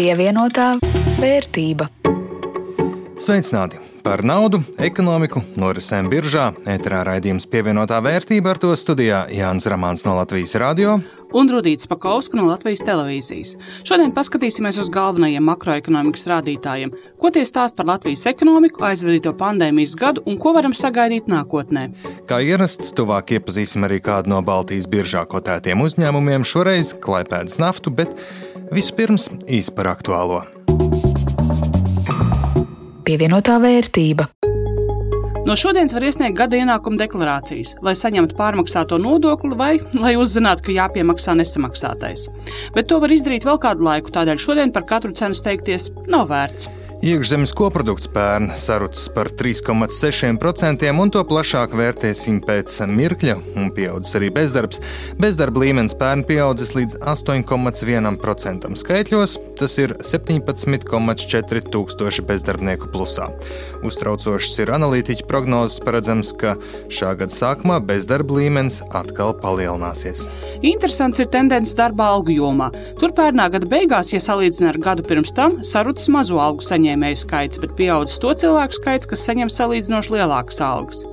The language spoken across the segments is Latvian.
Pievienotā vērtība. Sveicināti! Par naudu, ekonomiku, norisēm biržā, ēterā raidījums pievienotā vērtība ar to studijā Jānis Ramāns no Latvijas radio un Rudīts Pakauska no Latvijas televīzijas. Šodien paskatīsimies uz galvenajiem makroekonomikas rādītājiem, ko tie stāsta par Latvijas ekonomiku, aizvadīto pandēmijas gadu un ko varam sagaidīt nākotnē. Kā ierasts, tuvāk iepazīsim arī kādu no Baltijas biržā kotētiem uzņēmumiem, šoreiz klaipēdas naftu, bet vispirms īsi par aktuālo pievienotā vērtība. No šodienas var iesniegt gada ienākuma deklarācijas, lai saņemtu pārmaksāto nodokli vai lai uzzinātu, ka jāpiemaksā nesamaksātais. Bet to var izdarīt vēl kādu laiku, tādēļ šodien par katru cenu steigties nav vērts. Iekšzemes koprodukts pērn sarucis par 3,6%, un to plašāk vērtēsim pēc mirkļa, un pieaudzis arī bezdarbs. Bezdarba līmenis pērn pieaudzis līdz 8,1% skaitļos, tas ir 17,4 tūkstoši bezdarbnieku plusā. Uztraucošas ir analītiķu prognozes, paredzams, ka šā gada sākumā bezdarba līmenis atkal palielināsies. Interesants ir tendences darba algu jomā. Tur pērnā gada beigās, ja salīdzina ar gadu pirms tam, sarucis mazo algu saņēmēju skaits, bet pieaudzis to cilvēku skaits, kas saņem salīdzinoši lielākas algas.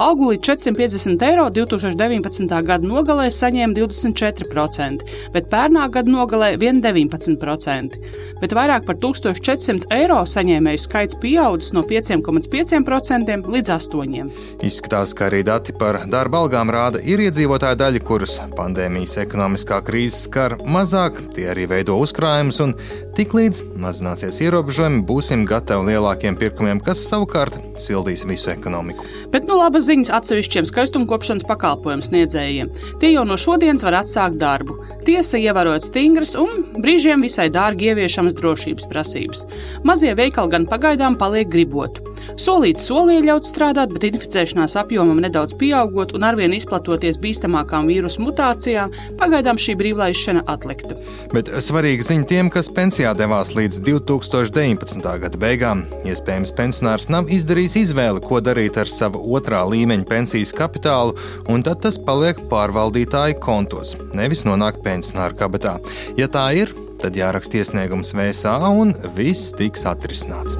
Algu līdz 450 eiro 2019. gada nogalē saņēma 24%, bet pērnā gada nogalē 19%. Bet vairāk par 1400 eiro saņēmēju skaits pieaudzis no 5,5% līdz 8%. Izskatās, ka arī dati par darba algām rāda, ir iedzīvotāju daļa, kurus pandēmijas ekonomiskā krīze skar mazāk, tie arī veido uzkrājumus, un tiklīdz mazināsies ierobežojumi, būsim gatavi lielākiem pirkumiem, kas savukārt sildīs visu ekonomiku. Bet nu labas ziņas atsevišķiem skaistumkopšanas pakalpojumu sniedzējiem. Tie jau no šodienas var atsākt darbu. Tiesa ievērot stingras un brīžiem visai dārgi ieviešamas drošības prasības. Mazie veikali gan pagaidām paliek gribot. Solīt solī ļaut strādāt, bet inficēšanās apjomam nedaudz pieaugot un arvien izplatoties bīstamākām vīrusu mutācijām, pagaidām šī brīvlaišana atlikta. Bet svarīga ziņa tiem, kas pensijā devās līdz 2019. gada beigām. Iespējams, pensionārs nav izdarījis izvēli, ko darīt ar savu otrā līmeņa pensijas kapitālu, un tad tas paliek pārvaldītāju kontos, nevis nonāk pensionāru kabatā. Ja tā ir, tad jāraksta iesniegums VSA un viss tiks atrisināts.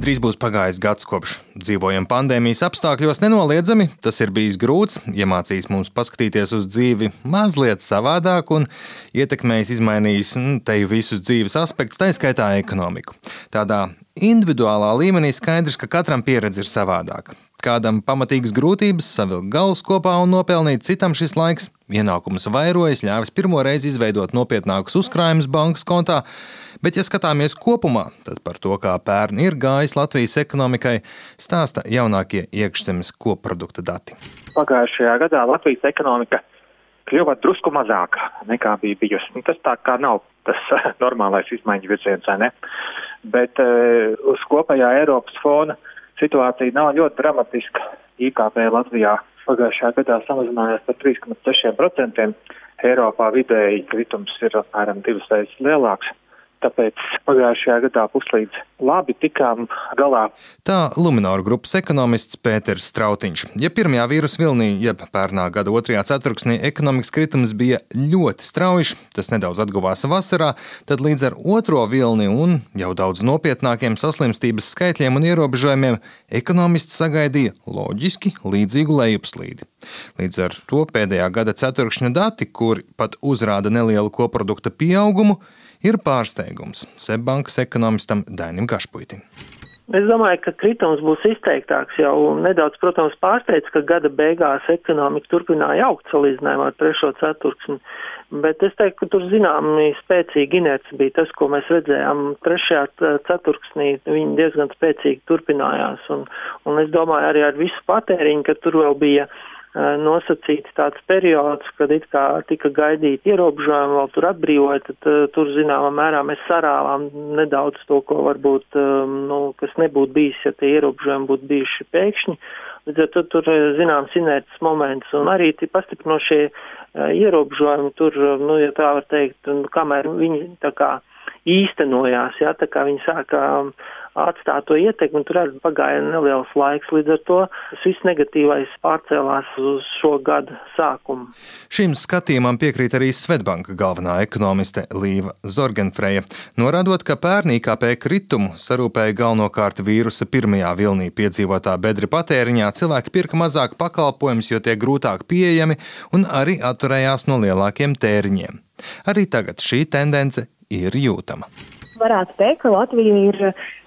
Drīz būs pagājis gads, kopš dzīvojam pandēmijas apstākļos. Nenoliedzami tas ir bijis grūts, iemācījis mums paskatīties uz dzīvi mazliet savādāk un ietekmējis, izmainījis nu, te visus dzīves aspektus, tā skaitā ekonomiku. Tādā individuālā līmenī skaidrs, ka katram pieredze ir savādāka. Kādam pamatīgas grūtības, savilkt galus kopā un nopelnīt, citam šis laiks ienākums vairojas, ļāvis pirmo reizi izveidot nopietnākus uzkrājumus bankas kontā. Bet, ja skatāmies kopumā, tad par to, kā pērn ir gājis Latvijas ekonomikai, stāsta jaunākie iekšzemes koprodukta dati. Pagājušajā gadā Latvijas ekonomika kļuva drusku mazāka nekā bija bijusi. Nu, tas tā kā nav tas normālais izmaiņu virziens, vai ne? Bet uh, uz kopējā Eiropas fona situācija nav ļoti dramatiska. IKP Latvijā pagājušajā gadā samazinājās par 3,6%. Eiropā vidēji kritums ir apmēram divas reizes lielāks tāpēc pagājušajā gadā puslīdz labi tikām galā. Tā Lunāra grupas ekonomists Pēters Strautiņš. Ja pirmajā vīrusu vilnī, jeb pērnā gada otrajā ceturksnī ekonomikas kritums bija ļoti strauji, tas nedaudz atguvās vasarā, tad līdz ar otro vilni un jau daudz nopietnākiem saslimstības skaitļiem un ierobežojumiem ekonomists sagaidīja loģiski līdzīgu lejupslīdi. Līdz ar to pēdējā gada ceturkšņa dati, kur pat uzrāda nelielu koprodukta pieaugumu, ir pārsteigums. Seibankas ekonomistam Dainim Gašpuitim. Es domāju, ka kritums būs izteiktāks jau nedaudz, protams, pārsteidz, ka gada beigās ekonomika turpināja augt salīdzinājumā ar trešo ceturksni, bet es teiktu, ka tur zināmi spēcīgi inerci bija tas, ko mēs redzējām trešajā ceturksnī, viņi diezgan spēcīgi turpinājās, un, un es domāju arī ar visu patēriņu, ka tur vēl bija uh, nosacīts tāds periods, kad it kā tika gaidīti ierobežojumi, vēl tur atbrīvoja, tad tur zināmā mērā mēs sarāvām nedaudz to, ko varbūt, nu, kas nebūtu bijis, ja tie ierobežojumi būtu bijuši pēkšņi. Līdz ar to tur zināms inerts moments un arī pastiprinošie ierobežojumi tur, nu, ja tā var teikt, kamēr viņi tā kā īstenojās, jā, tā kā viņi sāka atstāt to ietekmi, tur arī pagāja neliels laiks, līdz ar to viss negatīvais pārcēlās uz šo gadu sākumu. Šim skatījumam piekrīt arī Svetbanka galvenā ekonomiste Līva Zorgenfreja, norādot, ka pērn IKP kritumu sarūpēja galvenokārt vīrusa pirmajā vilnī piedzīvotā bedra patēriņā, cilvēki pirka mazāk pakalpojumus, jo tie grūtāk pieejami, un arī atturējās no lielākiem tēriņiem. Arī tagad šī tendence ir jūtama. Varētu teikt, ka Latvija ir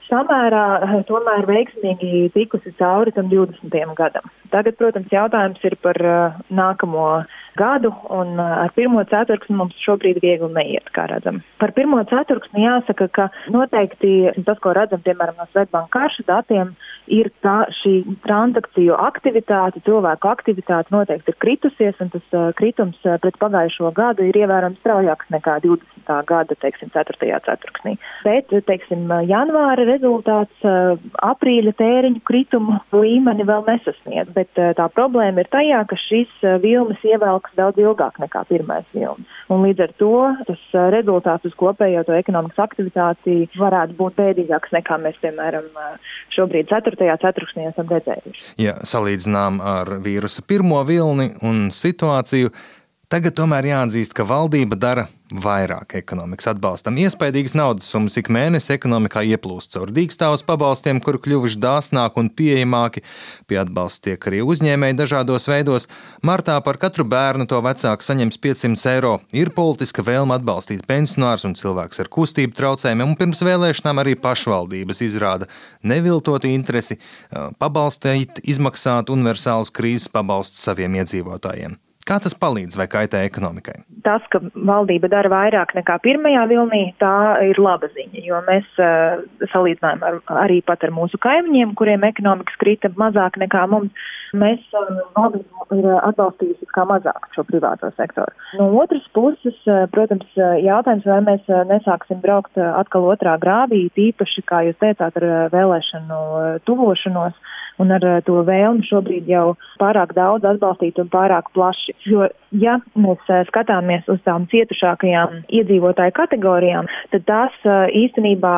samērā tomēr veiksmīgi tikusi cauri tam 20. gadam. Tagad, protams, jautājums ir par uh, nākamo gadu, un uh, ar pirmo ceturksni mums šobrīd viegli neiet, kā redzam. Par pirmo ceturksni jāsaka, ka noteikti tas, ko redzam, piemēram, no Svetbanka karšu datiem, ir tā šī transakciju aktivitāte, cilvēku aktivitāte noteikti ir kritusies, un tas uh, kritums uh, pret pagājušo gadu ir ievērojami straujāks nekā 20. gada, teiksim, 4. ceturksnī. Bet, teiksim, janvāra rezultāts uh, aprīļa tēriņu kritumu līmeni vēl nesasniedz, bet uh, tā problēma ir tajā, ka šis uh, vilnis ievelks daudz ilgāk nekā pirmais vilnis. Un līdz ar to tas rezultāts uz kopējo to ekonomikas aktivitāti varētu būt bēdīgāks nekā mēs, piemēram, šobrīd 4 ceturtajā ceturksnī esam redzējuši. Ja salīdzinām ar vīrusa pirmo vilni un situāciju, tagad tomēr jāatzīst, ka valdība dara vairāk ekonomikas atbalstam. Iespējīgas naudas summas ik mēnesi ekonomikā ieplūst caur dīkstāvus pabalstiem, kuri kļuvuši dāsnāki un pieejamāki. Pie atbalsta tiek arī uzņēmēji dažādos veidos. Martā par katru bērnu to vecāks saņems 500 eiro. Ir politiska vēlme atbalstīt pensionārus un cilvēkus ar kustību traucējumiem, un pirms vēlēšanām arī pašvaldības izrāda neviltotu interesi pabalstīt, izmaksāt universālus krīzes pabalstus saviem iedzīvotājiem. Kā tas palīdz vai kaitē ekonomikai? Tas, ka valdība dara vairāk nekā pirmajā vilnī, tā ir laba ziņa, jo mēs uh, salīdzinājām ar, arī pat ar mūsu kaimiņiem, kuriem ekonomikas krita mazāk nekā mums, mēs valdība ir atbalstījusi kā mazāk šo privāto sektoru. No otras puses, uh, protams, jautājums, vai mēs nesāksim braukt atkal otrā grāvī, tīpaši, kā jūs teicāt, ar vēlēšanu tuvošanos un ar eh, to vēlmi šobrīd jau pārāk daudz atbalstīt un pārāk plaši. Jo, ja mēs eh, skatāmies uz tām cietušākajām iedzīvotāju kategorijām, tad tās eh, īstenībā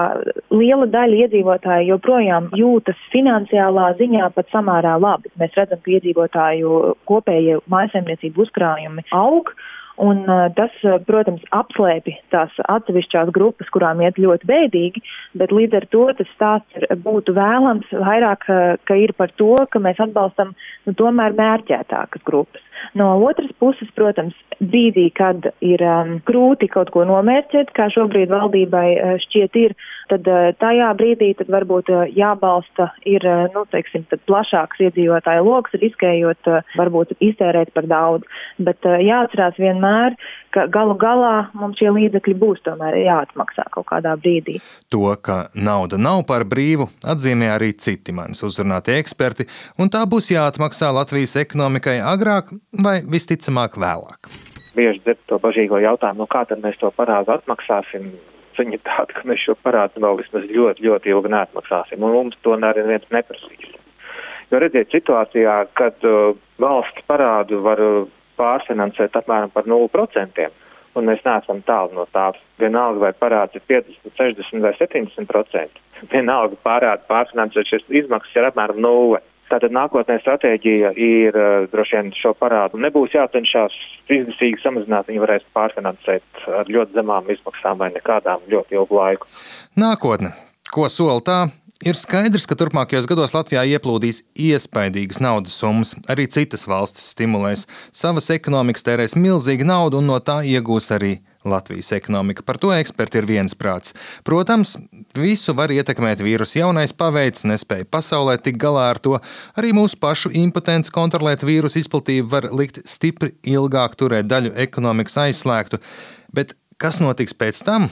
liela daļa iedzīvotāju joprojām jūtas finansiālā ziņā pat samērā labi. Mēs redzam, ka iedzīvotāju kopējie mājasemniecību uzkrājumi aug. Un tas, protams, apslēpi tās atsevišķās grupas, kurām iet ļoti bēdīgi, bet līdz ar to tas stāsts ir, būtu vēlams vairāk, ka ir par to, ka mēs atbalstam nu, tomēr mērķētākas grupas. No otras puses, protams, brīdī, kad ir um, grūti kaut ko nomērķēt, kā šobrīd valdībai uh, šķiet ir, tad uh, tajā brīdī tad varbūt uh, jābalsta ir, uh, nu, teiksim, plašāks iedzīvotāju loks, riskējot varbūt iztērēt par daudz. Bet jāatcerās vienmēr, ka galu galā mums šie līdzekļi būs tomēr jāatmaksā kaut kādā brīdī. To, ka nauda nav par brīvu, atzīmē arī citi manis uzrunātie eksperti, un tā būs jāatmaksā Latvijas ekonomikai agrāk vai visticamāk vēlāk. Bieži dzird to bažīgo jautājumu, nu kā tad mēs to parādu atmaksāsim. Viņa tāda, ka mēs šo parādu vēl vismaz ļoti, ļoti ilgi neatmaksāsim, un mums to neviens neprasīs. Jo redziet, situācijā, kad uh, valsts parādu var uh, pārfinansēt apmēram par 0%, un mēs neesam tālu no tā. Vienalga, vai parāds ir 50, 60 vai 70%, vienalga parādu pārfinansēt šīs izmaksas ir apmēram 0%. Tātad nākotnē stratēģija ir uh, droši vien šo parādu nebūs jācenšas izmisīgi samazināt, viņi varēs pārfinansēt ar ļoti zemām izmaksām vai nekādām ļoti ilgu laiku. Nākotne. Ko sola tā? Ir skaidrs, ka turpmākajos gados Latvijā ieplūdīs iespaidīgas naudas summas. Arī citas valstis stimulēs savas ekonomikas, tērēs milzīgu naudu un no tā iegūs arī Latvijas ekonomika. Par to eksperti ir viensprāts. Protams, visu var ietekmēt vīrusu jaunais paveids, nespēja pasaulē tikt galā ar to. Arī mūsu pašu impotence kontrolēt vīrusu izplatību var likt stipri ilgāk turēt daļu ekonomikas aizslēgtu. Bet kas notiks pēc tam?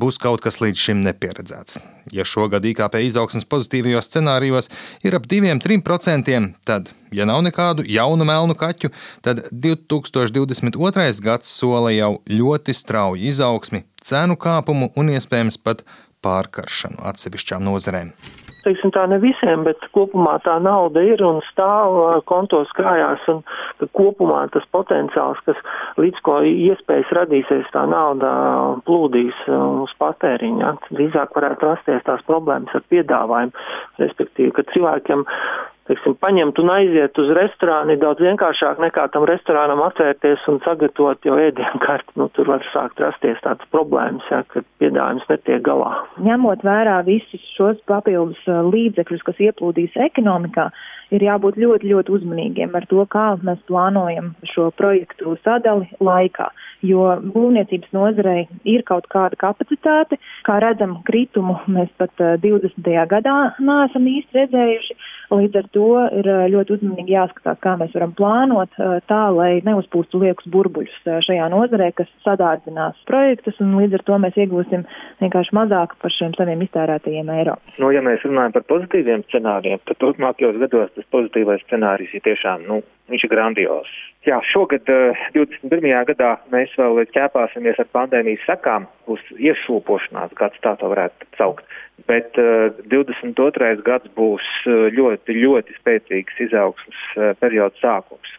Būs kaut kas līdz šim nepieredzēts. Ja šogad IKP izaugsmas pozitīvajos scenārijos ir ap 2-3%, tad, ja nav nekādu jaunu melnu kaķu, tad 2022. gads sola jau ļoti strauju izaugsmi, cenu kāpumu un iespējams pat pārkaršanu atsevišķām nozarēm teiksim tā, ne visiem, bet kopumā tā nauda ir un stāv kontos krājās. Un kopumā tas potenciāls, kas līdz ko iespējas radīsies tā nauda plūdīs uz patēriņu, ja, drīzāk varētu rasties tās problēmas ar piedāvājumu, respektīvi, ka cilvēkiem teiksim, paņemt un aiziet uz restorānu ir daudz vienkāršāk nekā tam restorānam atvērties un sagatavot jau ēdienu karti. Nu, tur var sākt rasties tādas problēmas, ja, kad piedāvājums netiek galā. Ņemot vērā visus šos papildus uh, līdzekļus, kas ieplūdīs ekonomikā, ir jābūt ļoti, ļoti uzmanīgiem ar to, kā mēs plānojam šo projektu sadali laikā jo būvniecības nozarei ir kaut kāda kapacitāte. Kā redzam, kritumu mēs pat 20. Eh, gadā neesam īsti redzējuši. Līdz ar to ir ļoti uzmanīgi jāskatās, kā mēs varam plānot tā, lai neuzpūstu liekus burbuļus šajā nozarē, kas sadārdzinās projektus, un līdz ar to mēs iegūsim vienkārši mazāk par šiem saviem iztērētajiem eiro. Nu, ja mēs runājam par pozitīviem scenārijiem, tad turpmākajos gados tas pozitīvais scenārijs ir tiešām, nu, viņš ir grandios. Jā, šogad, 21. Eh, gadā, mēs vēl ķēpāsimies ar pandēmijas sekām, būs iešūpošanās gads, tā to varētu saukt. Bet uh, 22. gads būs eh, ļoti, ļoti spēcīgs izaugsmas uh, periods sākums.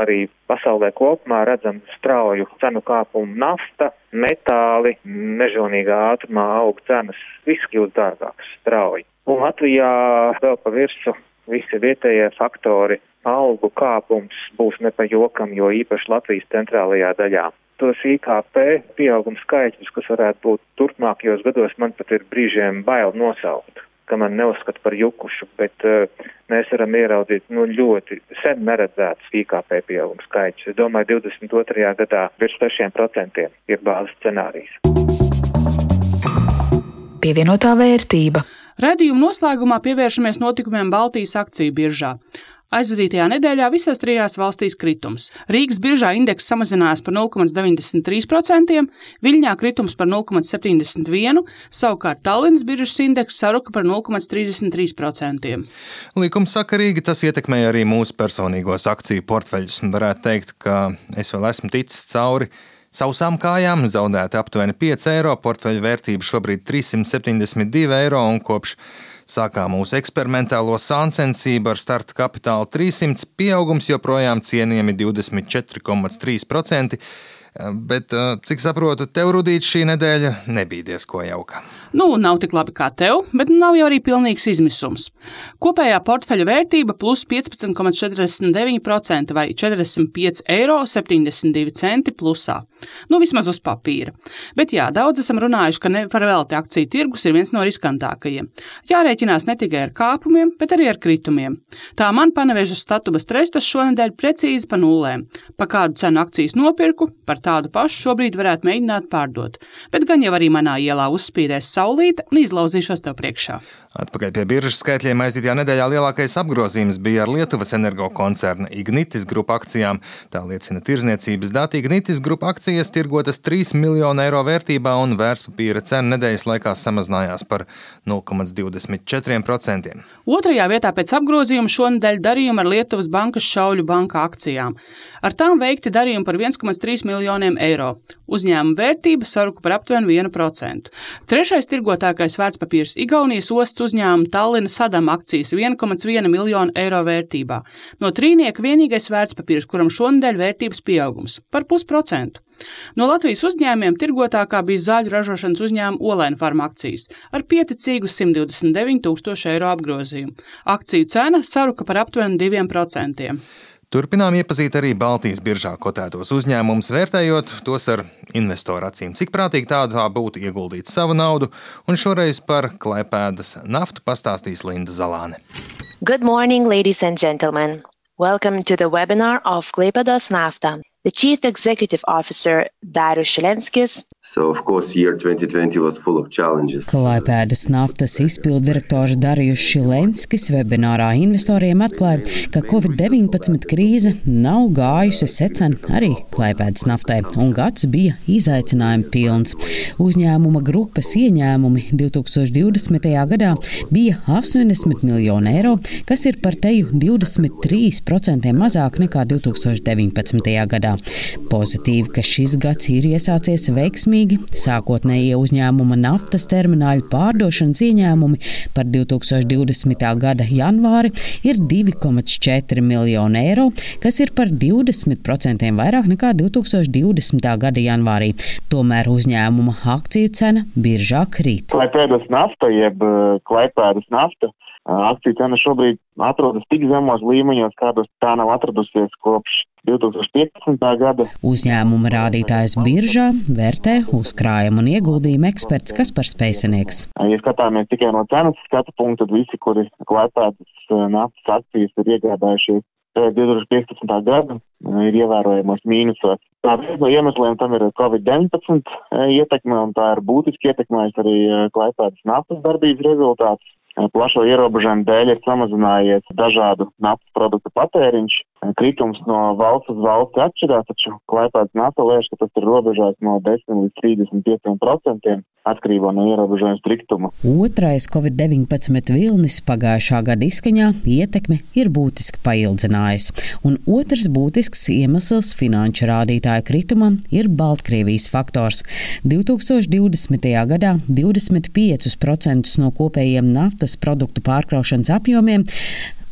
Arī pasaulē kopumā redzam strauju cenu kāpumu nafta, metāli, mežonīgā ātrumā aug cenas, viss kļūst dārgāks strauji. Un Latvijā vēl pa virsu visi vietējie faktori algu kāpums būs ne pa jokam, jo īpaši Latvijas centrālajā daļā. Tos IKP pieauguma skaitļus, kas varētu būt turpmākajos gados, man pat ir brīžiem bail nosaukt, ka man neuzskata par jukušu, bet uh, mēs varam ieraudzīt nu, ļoti sen neredzētus IKP pieauguma skaitļus. Es domāju, 22. gadā virs 6% ir bāzes scenārijs. Pievienotā vērtība. Radījuma noslēgumā pievēršamies notikumiem Baltijas akciju biržā. Aizvadītajā nedēļā visās trijās valstīs kritums. Rīgas biržā indeks samazinājās par 0,93%, Viļņā kritums par 0,71%, savukārt Tallinas biržas indeks saruka par 0,33%. Likums sakarīgi tas ietekmēja arī mūsu personīgos akciju portfeļus. Varētu teikt, ka es vēl esmu ticis cauri Sausām kājām zaudēti aptuveni 5 eiro, portfeļa vērtība šobrīd 372 eiro un kopš Sākām mūsu eksperimentālo sāncensību ar starta kapitālu 300, pieaugums joprojām cienījami 24,3%. Bet, cik saprotu, tev rudīt šī nedēļa nebija diezko jauka. Nu, nav tik labi kā tev, bet nav jau arī pilnīgs izmisums. Kopējā portfeļa vērtība plus 15,49% vai 45,72 eiro plusā. Nu, vismaz uz papīra. Bet jā, daudz esam runājuši, ka nevar velti akciju tirgus ir viens no riskantākajiem. Jārēķinās ne tikai ar kāpumiem, bet arī ar kritumiem. Tā man panevežas statubas trestas šonadēļ precīzi pa nulēm. Pa kādu cenu akcijas nopirku, par tādu pašu šobrīd varētu mēģināt pārdot. Bet gan jau arī manā ielā uzspīdēs saulīte un izlauzīšos tev priekšā. Atpakaļ pie biržas skaitļiem aizdītajā nedēļā lielākais apgrozījums bija ar Lietuvas energo koncerna Ignitis grupu akcijām. Tā liecina tirzniecības dati. Ignitis grupu akcijas tirgotas 3 miljonu eiro vērtībā un vērtspapīra cena nedēļas laikā samazinājās par 0,24%. Otrajā vietā pēc apgrozījuma šonadēļ darījumi ar Lietuvas bankas šauļu banka akcijām. Ar tām veikti darījumi par 1,3 miljoniem eiro. Uzņēmuma vērtība saruka par aptuveni 1%. Trešais tirgotākais vērtspapīrs Igaunijas osts uzņēmuma Tallina sadama akcijas 1,1 miljonu eiro vērtībā. No trīnieka vienīgais vērtspapīrs, kuram šonadēļ vērtības pieaugums - par pusprocentu. No Latvijas uzņēmumiem tirgotākā bija zāļu ražošanas uzņēmuma Olēna farma akcijas ar pieticīgu 129 tūkstošu eiro apgrozījumu. Akciju cena saruka par aptuveni 2%. Turpinām iepazīt arī Baltijas biržā kotētos uzņēmumus, vērtējot tos ar investoru acīm. Cik prātīgi tādā būtu ieguldīt savu naudu, un šoreiz par klaipēdas naftu pastāstīs Linda Zalāne. Good morning, ladies and gentlemen! Welcome to the webinar of Klaipēdas Nafta. The Chief Executive Officer, Darius Šilenskis, So, of course, year 2020 was full of challenges. Klaipēdas naftas izpildirektors Darījus Šilenskis webinārā investoriem atklāja, ka Covid-19 krīze nav gājusi secen arī Klaipēdas naftai, un gads bija izaicinājumi pilns. Uzņēmuma grupas ieņēmumi 2020. gadā bija 80 miljoni eiro, kas ir par teju 23% mazāk nekā 2019. gadā. Gadā. Pozitīvi, ka šis gads ir iesācies veiksmīgi. Sākotnējie uzņēmuma naftas termināļu pārdošanas ieņēmumi par 2020. gada janvāri ir 2,4 miljoni eiro, kas ir par 20% vairāk nekā 2020. gada janvārī. Tomēr uzņēmuma akciju cena biržā krīt. Klaipēdas nafta, jeb Klaipēdas nafta, akciju cena šobrīd atrodas tik zemos līmeņos, kādos tā nav atradusies kopš 2015. gada. Uzņēmuma rādītājs biržā vērtē uzkrājumu un ieguldījumu eksperts Kaspars Pēcenieks. Ja skatāmies tikai no cenas skatu punkta, tad visi, kuri klēpētas naftas akcijas ir iegādājušies pēc 2015. gada, ir ievērojamos mīnusos. Tā viens no iemesliem tam ir Covid-19 ietekme, un tā ir būtiski ietekmējusi arī klēpētas naftas darbības rezultātus. Plašo ierobežojumu dēļ ir samazinājies dažādu naftas produktu patēriņš. Kritums no valsts uz valsti atšķirās, taču Klaipēdas nafta lēš, ka tas ir robežās no 10 līdz 35 procentiem atkarībā no ierobežojuma striktuma. Otrais Covid-19 vilnis pagājušā gada izskaņā ietekme ir būtiski paildzinājis, un otrs būtisks iemesls finanšu rādītāju kritumam ir Baltkrievijas faktors. 2020. gadā 25% no kopējiem naftas produktu pārkraušanas apjomiem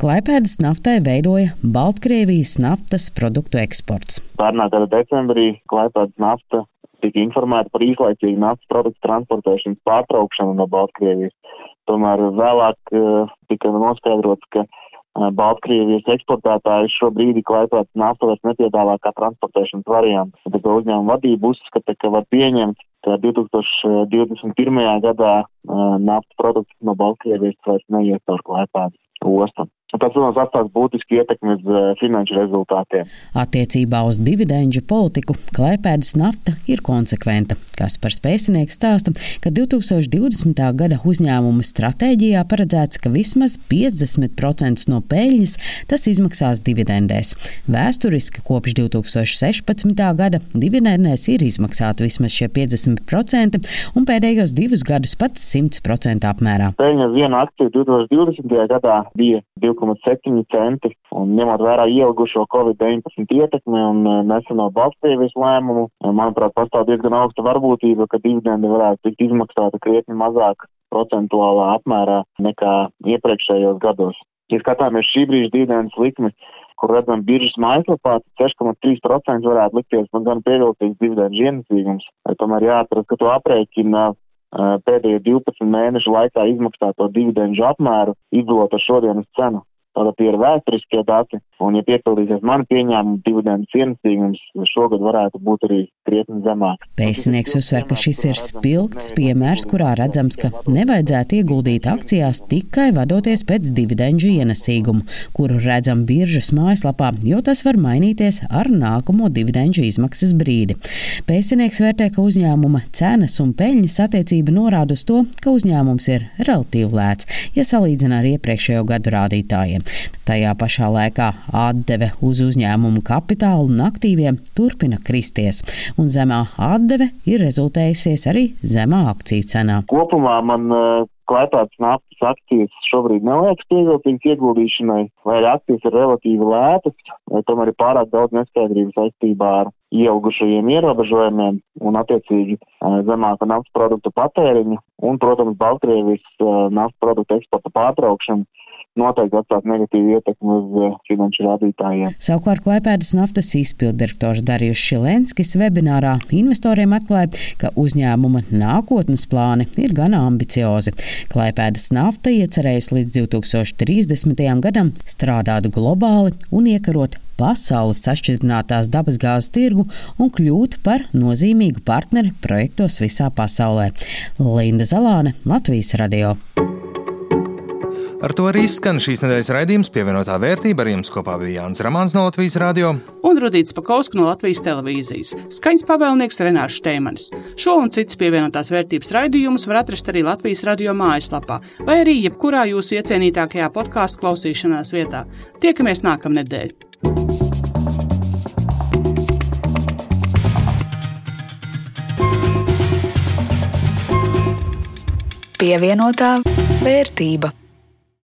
Klaipēdas naftai veidoja Baltkrievijas naftas produktu eksports. Pērnā gada decembrī Klaipēdas nafta tika informēta par īslaicīgu naftas produktu transportēšanas pārtraukšanu no Baltkrievijas. Tomēr vēlāk uh, tika noskaidrots, ka uh, Baltkrievijas eksportētāji šobrīd Klaipēdas naftu vairs nepiedāvā kā transportēšanas variantu. Tad uzņēmuma vadība uzskata, ka var pieņemt, ka 2021. gadā uh, naftas produkts no Baltkrievijas vairs neies caur Klaipēdas ostu. Tas, protams, atstās būtiski ietekmi uz uh, finanšu rezultātiem. Attiecībā uz dividendžu politiku Klaipēdas nafta ir konsekventa. Kas par spēcinieks stāsta, ka 2020. gada uzņēmuma stratēģijā paredzēts, ka vismaz 50% no peļņas tas izmaksās dividendēs. Vēsturiski kopš 2016. gada dividendēs ir izmaksāti vismaz šie 50% un pēdējos divus gadus pat 100% apmērā. Peļņa viena akcija 2020. gadā bija 2 2,7 centi. Un ņemot vērā ielgušo Covid-19 ietekmi un e, neseno Baltkrievijas lēmumu, e, manuprāt, pastāv diezgan augsta varbūtība, ka dividendi varētu tikt izmaksāta krietni mazāk procentuālā apmērā nekā iepriekšējos gados. Ja skatāmies šī brīža dividendes likmi, kur redzam biržas mājaslapā, 6,3% varētu likties man gan pievilcīgs dividendžu ienesīgums. Tomēr jāatcerās, ka to aprēķina e, pēdējo 12 mēnešu laikā izmaksāto dividendžu apmēru, izdot ar šodienas cenu. Tātad tie ir vēsturiskie dati, un, ja piepildīsies mani pieņēmumi, dividendu cienesīgums šogad varētu būt arī krietni zemāk. Pēcinieks uzsver, ka šis ir spilgts piemērs, kurā redzams, ka nevajadzētu ieguldīt akcijās tikai vadoties pēc dividendžu ienesīgumu, kuru redzam biržas mājaslapā, jo tas var mainīties ar nākamo dividendžu izmaksas brīdi. Pēcinieks vērtē, ka uzņēmuma cenas un peļņas attiecība norāda uz to, ka uzņēmums ir relatīvi lēts, ja salīdzina ar iepriekšējo gadu rādītājiem. Tajā pašā laikā atdeve uz uzņēmumu kapitālu un aktīviem turpina kristies, un zemā atdeve ir rezultējusies arī zemā akciju cenā. Kopumā man klēpētas naftas akcijas šobrīd neliekas pievilcīgas ieguldīšanai, vai arī akcijas ir relatīvi lētas, tomēr ir pārāk daudz neskaidrības saistībā ar ieaugušajiem ierobežojumiem un attiecīgi zemāka naftas produktu patēriņu un, protams, Baltkrievijas naftas produktu eksporta pārtraukšanu noteikti atstāt negatīvu ietekmi uz uh, finanšu rādītājiem. Savukārt Klaipēdas naftas izpildirektors Darījus Šilenskis webinārā investoriem atklāja, ka uzņēmuma nākotnes plāni ir gan ambiciozi. Klaipēdas nafta iecerējusi līdz 2030. gadam strādāt globāli un iekarot pasaules sašķidrinātās dabasgāzes tirgu un kļūt par nozīmīgu partneri projektos visā pasaulē. Linda Zalāne, Latvijas radio. Ar to arī skan šīs nedēļas raidījums pievienotā vērtība. Ar jums kopā bija Jānis Ramāns no Latvijas radio un Rudīts Pakausks no Latvijas televīzijas. Skaņas pavēlnieks Renārs Šteimanis. Šo un citus pievienotās vērtības raidījumus var atrast arī Latvijas radio mājaslapā vai arī jebkurā jūsu iecienītākajā podkāstu klausīšanās vietā. Tiekamies nākamnedēļ! Pievienotā vērtība.